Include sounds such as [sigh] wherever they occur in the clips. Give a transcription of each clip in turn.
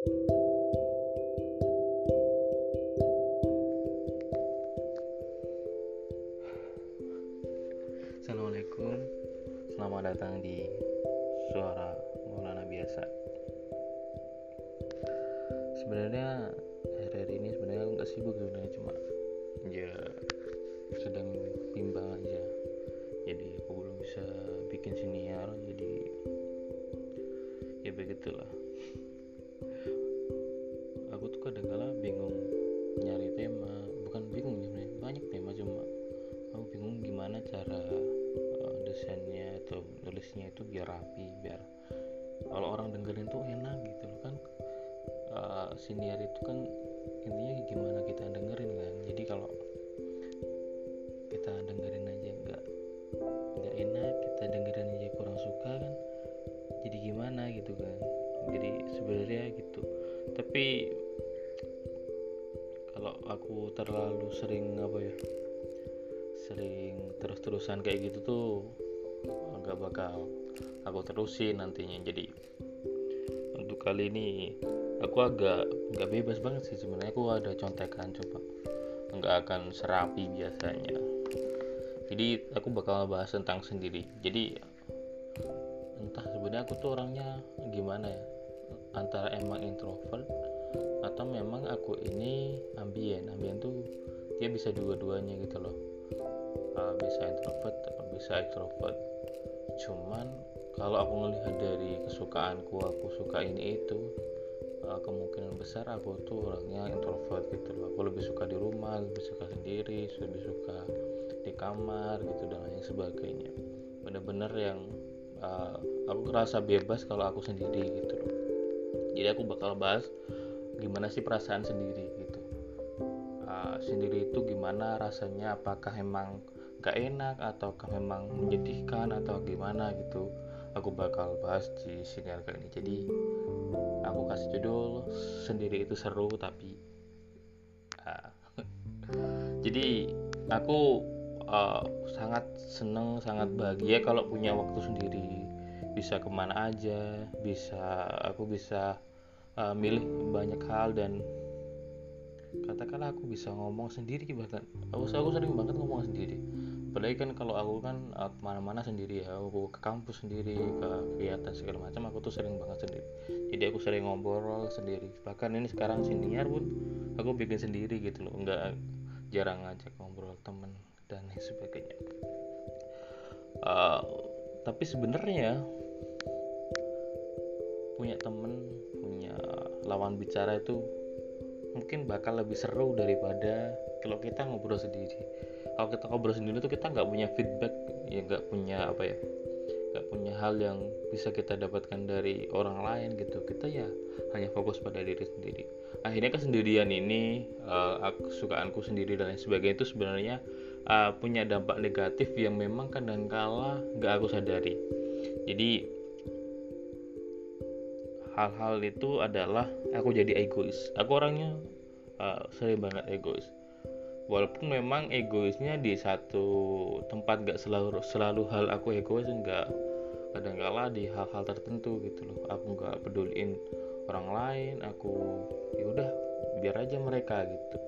Assalamualaikum. Selamat datang di Suara Maulana Biasa. Sebenarnya hari-hari ini sebenarnya aku nggak sibuk sebenarnya cuma ya sedang bimbang aja. Jadi aku belum bisa bikin siniar jadi ya begitulah dengerin tuh enak gitu loh kan. Uh, siniar itu kan intinya gimana kita dengerin kan. Jadi kalau kita dengerin aja nggak nggak enak kita dengerin aja kurang suka kan jadi gimana gitu kan. Jadi sebenarnya gitu. Tapi kalau aku terlalu sering apa ya sering terus-terusan kayak gitu tuh nggak bakal aku terusin nantinya. Jadi kali ini. Aku agak nggak bebas banget sih sebenarnya. Aku ada contekan coba. Nggak akan serapi biasanya. Jadi aku bakal bahas tentang sendiri. Jadi entah sebenarnya aku tuh orangnya gimana ya? Antara emang introvert atau memang aku ini ambien. Ambien tuh dia bisa dua-duanya gitu loh. Uh, bisa introvert bisa extrovert. Cuman kalau aku melihat dari kesukaanku aku suka ini itu uh, kemungkinan besar aku tuh orangnya introvert gitu loh. Aku lebih suka di rumah lebih suka sendiri lebih suka di kamar gitu dan lain sebagainya. Bener-bener yang uh, aku ngerasa bebas kalau aku sendiri gitu loh. Jadi aku bakal bahas gimana sih perasaan sendiri gitu. Uh, sendiri itu gimana rasanya? Apakah emang gak enak ataukah memang menyedihkan atau gimana gitu aku bakal bahas di sini kali ini. Jadi aku kasih judul sendiri itu seru tapi uh, [laughs] jadi aku uh, sangat seneng sangat bahagia kalau punya waktu sendiri. Bisa ke mana aja bisa aku bisa uh, milih banyak hal dan katakanlah aku bisa ngomong sendiri bahkan aku, aku sering banget ngomong sendiri apalagi kan kalau aku kan uh, ke mana-mana sendiri ya. Aku ke kampus sendiri ke kegiatan segala macam aku tuh sering banget sendiri. Jadi aku sering ngobrol sendiri. Bahkan ini sekarang siniar pun aku bikin sendiri gitu loh. Nggak jarang ngajak ngobrol temen dan sebagainya. Uh, tapi sebenarnya punya temen punya lawan bicara itu mungkin bakal lebih seru daripada kalau kita ngobrol sendiri kalau kita ngobrol sendiri tuh kita nggak punya feedback ya nggak punya apa ya nggak punya hal yang bisa kita dapatkan dari orang lain gitu. Kita ya hanya fokus pada diri sendiri. Akhirnya kesendirian ini uh, sendiri dan lain sebagainya itu sebenarnya uh, punya dampak negatif yang memang kadangkala nggak aku sadari. Jadi hal-hal itu adalah aku jadi egois. Aku orangnya uh, sering banget egois walaupun memang egoisnya di satu tempat gak selalu selalu hal aku egois enggak kadang-kala di hal-hal tertentu gitu loh. Aku nggak peduliin orang lain aku ya udah biar aja mereka gitu.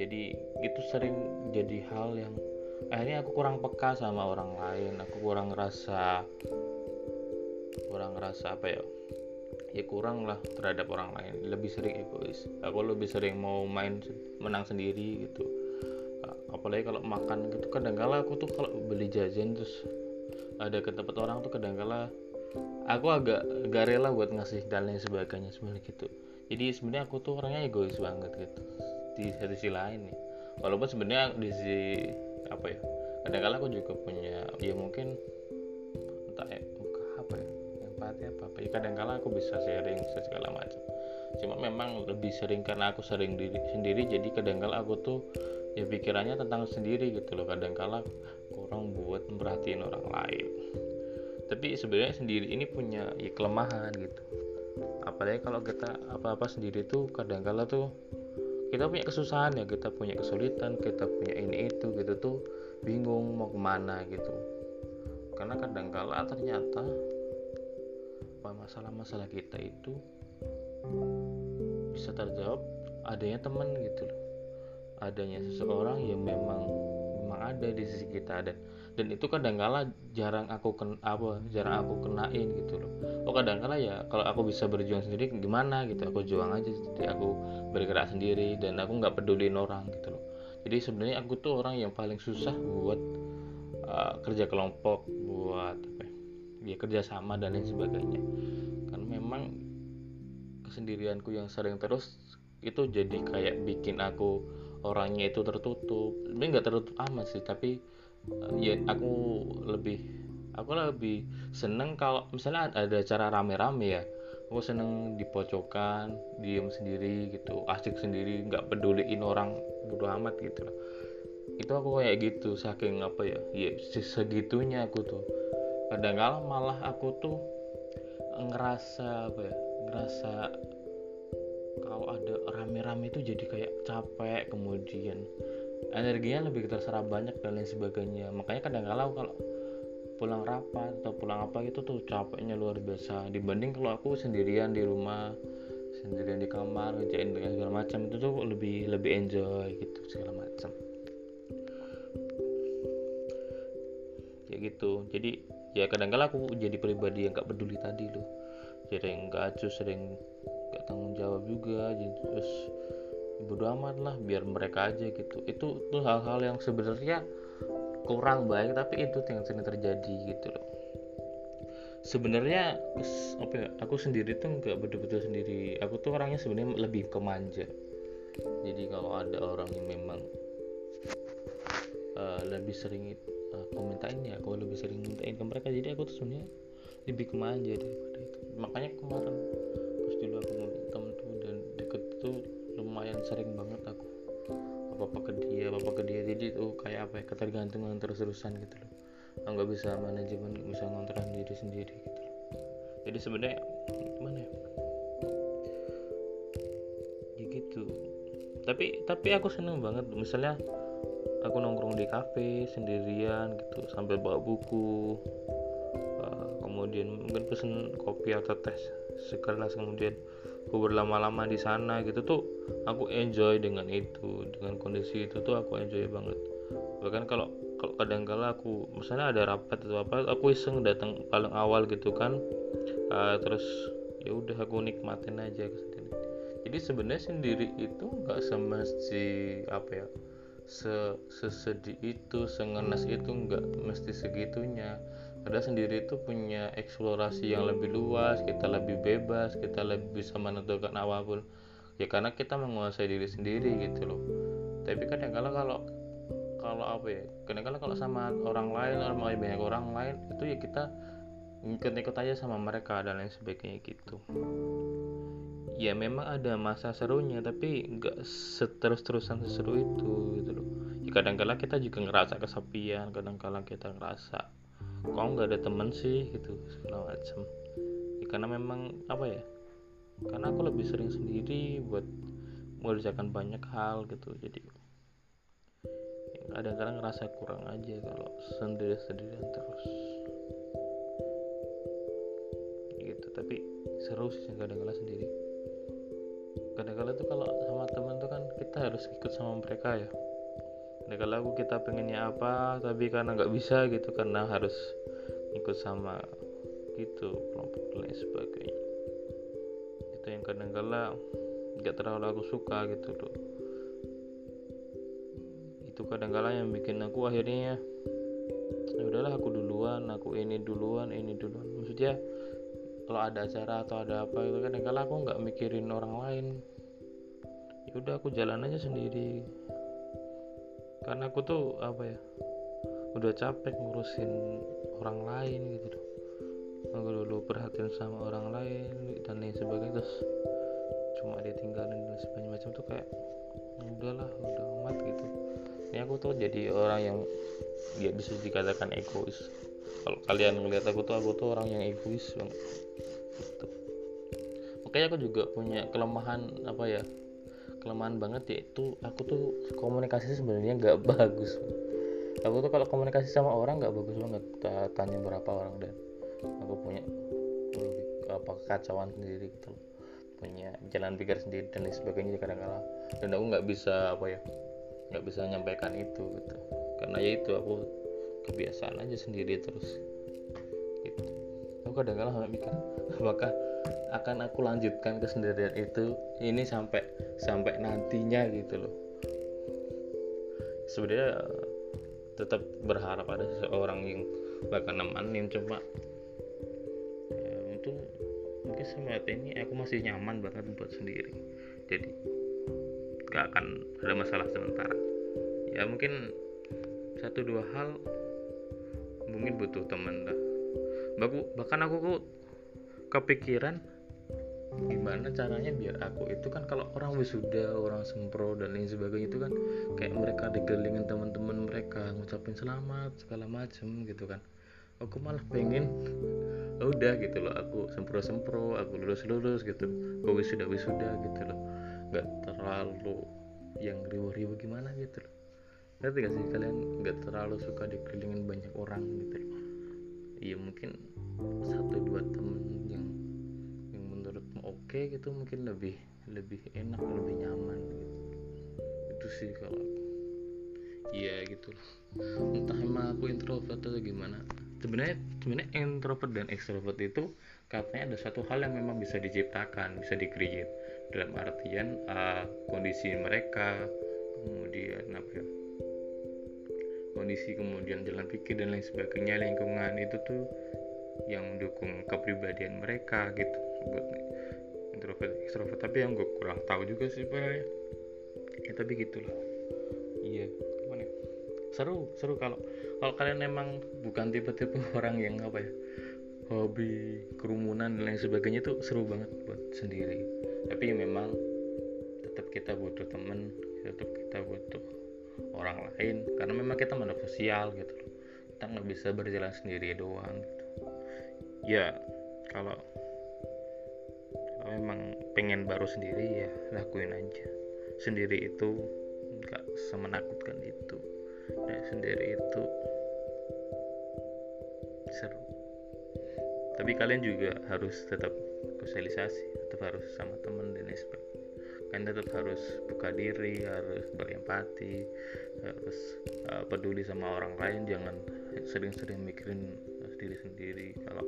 Jadi itu sering jadi hal yang akhirnya aku kurang peka sama orang lain aku kurang ngerasa kurang ngerasa apa ya ya kurang lah terhadap orang lain. Lebih sering egois. Aku lebih sering mau main menang sendiri gitu. Apalagi kalau makan gitu kadang-kala aku tuh kalau beli jajan terus ada ke tempat orang tuh kadang-kala aku agak gak rela buat ngasih dan lain sebagainya sebenarnya gitu. Jadi sebenarnya aku tuh orangnya egois banget gitu di satu sisi lain nih. Walaupun sebenarnya di sisi apa ya kadang-kala aku juga punya ya mungkin empati apa apa ya kadang-kala aku bisa sharing segala macam. Cuma memang lebih sering karena aku sering diri sendiri jadi kadang-kala aku tuh ya pikirannya tentang sendiri gitu loh. Kadang-kala kurang buat memperhatiin orang lain. Tapi sebenarnya sendiri ini punya ya kelemahan gitu. Apalagi kalau kita apa-apa sendiri tuh kadang-kala tuh kita punya kesusahan ya. Kita punya kesulitan kita punya ini itu gitu tuh bingung mau ke mana gitu. Karena kadang-kala ternyata masalah-masalah kita itu bisa terjawab adanya teman gitu loh. Adanya seseorang yang memang memang ada di sisi kita dan dan itu kadang kala jarang aku ken apa jarang aku kenain gitu loh. Oh kadang kala ya kalau aku bisa berjuang sendiri gimana gitu aku juang aja jadi aku bergerak sendiri dan aku nggak pedulin orang gitu loh. Jadi sebenarnya aku tuh orang yang paling susah buat uh, kerja kelompok buat apa ya, ya kerja sama dan lain sebagainya. Kan memang kesendirianku yang sering terus itu jadi kayak bikin aku orangnya itu tertutup. Ini nggak tertutup amat sih tapi uh, ya aku lebih aku lebih seneng kalau misalnya ada acara rame-rame ya aku seneng dipocokan diem sendiri gitu asik sendiri nggak peduliin orang bodo amat gitu itu aku kayak gitu saking apa ya ya segitunya aku tuh kadang kala malah aku tuh ngerasa apa ya ngerasa kalau ada rame-rame itu jadi kayak capek kemudian energinya lebih terserap banyak dan lain sebagainya. Makanya kadang kala kalau pulang rapat atau pulang apa gitu tuh capeknya luar biasa. Dibanding kalau aku sendirian di rumah sendirian di kamar ngerjain dengan segala macam itu tuh lebih lebih enjoy gitu segala macam. Kayak gitu. Jadi ya kadang-kala aku jadi pribadi yang gak peduli tadi loh. Sering gacu sering gak tanggung jawab juga jadi terus bodo amat lah biar mereka aja gitu. Itu tuh hal-hal yang sebenarnya kurang baik tapi itu yang sering terjadi gitu loh. Sebenarnya apa ya, aku sendiri tuh nggak betul-betul sendiri. Aku tuh orangnya sebenarnya lebih kemanja. Jadi kalau ada orang yang memang uh, lebih sering aku mintain ya aku lebih sering mintain ke mereka. Jadi aku tuh sebenarnya lebih kemanja daripada itu makanya kemarin pas dulu aku temen tuh dan deket tuh lumayan sering banget aku. Apa apa ke dia apa apa ke dia. Jadi tuh kayak apa ya ketergantungan terus-terusan gitu loh. Nggak bisa manajemen nggak bisa ngontrol diri sendiri gitu loh. Jadi sebenarnya gimana ya? Ya gitu. Tapi tapi aku seneng banget. Misalnya aku nongkrong di kafe sendirian gitu sambil bawa buku. Uh, kemudian mungkin pesen kopi atau teh segelas kemudian aku berlama-lama di sana gitu tuh aku enjoy dengan itu dengan kondisi itu tuh aku enjoy banget. Bahkan kalau kalau kadang kala aku misalnya ada rapat atau apa aku iseng datang paling awal gitu kan. Uh, terus ya udah aku nikmatin aja jadi sebenarnya sendiri itu nggak semesti apa ya se sesedih itu sengenas itu nggak mesti segitunya. Ada sendiri itu punya eksplorasi yang lebih luas kita lebih bebas kita lebih bisa menentukan apa pun. Ya karena kita menguasai diri sendiri gitu loh. Tapi kadang kala kalau kalau apa ya kadang kala kalau sama orang lain orang banyak orang lain itu ya kita ngikut-ngikut aja sama mereka dan lain sebagainya gitu ya memang ada masa serunya tapi nggak seterus-terusan seseru itu gitu loh. Ya kadang-kala kita juga ngerasa kesepian kadang-kala kita ngerasa kok nggak ada temen sih? gitu segala macam ya, karena memang apa ya karena aku lebih sering sendiri buat mengerjakan banyak hal gitu. Jadi kadang-kadang ngerasa kurang aja kalau sendiri-sendirian terus. Gitu tapi seru sih kadang-kadang sendiri kadang-kadang tuh kalau sama teman tuh kan kita harus ikut sama mereka ya. Kadang-kadang aku kita pengennya apa tapi karena nggak bisa gitu karena harus ikut sama gitu kelompok lain sebagainya. Itu yang kadang-kadang nggak terlalu aku suka gitu loh. Itu kadang-kadang yang bikin aku akhirnya ya udahlah aku duluan aku ini duluan ini duluan. Maksudnya kalau ada acara atau ada apa itu kan kalau aku nggak mikirin orang lain ya udah aku jalan aja sendiri. Karena aku tuh apa ya udah capek ngurusin orang lain gitu loh. Aku dulu perhatian sama orang lain dan lain sebagainya terus cuma ditinggalin dan sebagainya macam tuh kayak ya udahlah udah amat gitu. Ini aku tuh jadi orang yang ya bisa dikatakan egois. Kalau kalian ngeliat aku tuh aku tuh orang yang egois banget. Gitu. Makanya aku juga punya kelemahan apa ya kelemahan banget yaitu aku tuh komunikasi sebenarnya nggak [laughs] bagus. Aku tuh kalau komunikasi sama orang nggak bagus banget. Tanya berapa orang dan aku punya apa kekacauan sendiri gitu punya jalan pikir sendiri dan lain sebagainya kadang-kadang. Dan aku nggak bisa apa ya nggak bisa menyampaikan itu gitu. Karena ya itu aku kebiasaan aja sendiri terus. Gitu. Aku kadang-kadang mikir [laughs] apakah akan aku lanjutkan kesendirian itu ini sampai sampai nantinya gitu loh. Sebenarnya tetap berharap ada seseorang yang bakal nemenin coba ya, untuk mungkin saat ini aku masih nyaman banget buat sendiri. Jadi gak akan ada masalah sementara. Ya mungkin satu dua hal mungkin butuh teman lah bahkan aku kok kepikiran gimana caranya biar aku itu kan kalau orang wisuda orang sempro dan lain sebagainya itu kan kayak mereka dikelilingin teman-teman mereka ngucapin selamat segala macem gitu kan. Aku malah pengen oh, udah gitu loh aku sempro sempro aku lulus lulus gitu aku wisuda wisuda gitu loh. Nggak terlalu yang ribu-ribu gimana gitu loh. Ngerti gak kalian? Nggak terlalu suka dikelilingin banyak orang gitu. Loh iya mungkin satu dua temen oke okay gitu mungkin lebih lebih enak lebih nyaman gitu. Itu sih kalau iya gitu entah emang aku introvert atau gimana. Sebenarnya sebenarnya introvert dan extrovert itu katanya ada satu hal yang memang bisa diciptakan bisa di create dalam artian uh, kondisi mereka kemudian apa ya kondisi kemudian jalan pikir dan lain sebagainya lingkungan itu tuh yang mendukung kepribadian mereka gitu introvert extrovert. Tapi yang gue kurang tahu juga sih sebenarnya ya tapi gitulah. Iya. Gimana ya? seru seru kalau kalau kalian emang bukan tipe-tipe [laughs] orang yang apa ya hobi kerumunan dan lain sebagainya tuh seru banget buat sendiri. Tapi memang tetap kita butuh temen tetap kita butuh orang lain. Karena memang kita makhluk sosial gitu loh. Kita nggak bisa berjalan sendiri doang gitu. Ya kalau memang pengen baru sendiri ya lakuin aja. Sendiri itu nggak semenakutkan itu. Dan sendiri itu seru. Tapi kalian juga harus tetap sosialisasi tetap harus sama teman dan sebagainya. Kalian tetap harus buka diri harus berempati harus uh, peduli sama orang lain. Jangan sering-sering mikirin diri sendiri. Kalau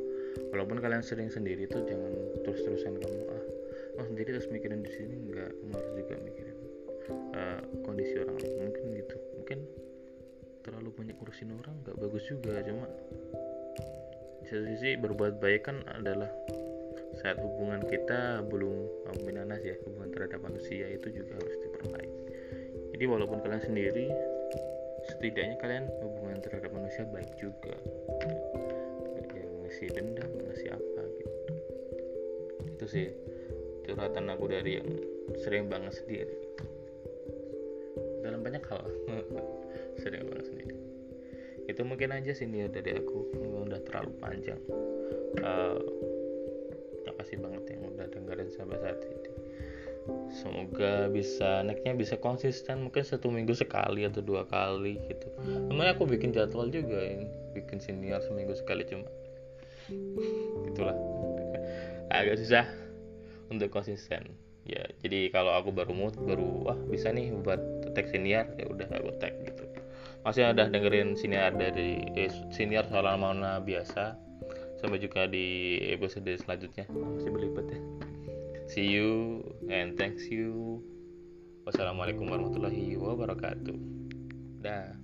walaupun kalian sering sendiri tuh jangan terus-terusan kamu ah oh sendiri terus mikirin di sini. Enggak kamu harus juga mikirin uh, kondisi orang lain. Mungkin gitu mungkin terlalu banyak urusin orang nggak bagus juga cuma di satu sisi berbuat baik kan adalah saat hubungan kita belum minanas ya hubungan terhadap manusia itu juga harus diperbaiki. Jadi walaupun kalian sendiri setidaknya kalian hubungan terhadap manusia baik juga ngasih dendam ngasih apa gitu. Itu sih curhatan aku dari yang sering banget sendiri dalam banyak hal. [laughs] Sering banget sendiri itu mungkin aja sih nih dari aku. Udah terlalu panjang. Uh, makasih banget yang udah dengerin sampai saat ini. Semoga bisa naiknya bisa konsisten. Mungkin satu minggu sekali atau dua kali gitu. Sebenarnya aku bikin jadwal juga yang bikin senior seminggu sekali cuma itulah agak susah untuk konsisten. Ya jadi kalau aku baru mood baru wah bisa nih buat tag senior ya udah aku tag gitu. Masih ada dengerin senior dari eh, senior soal mana biasa sampai juga di episode selanjutnya. Masih berlipat ya. See you and thanks you. Wassalamualaikum warahmatullahi wabarakatuh. Dah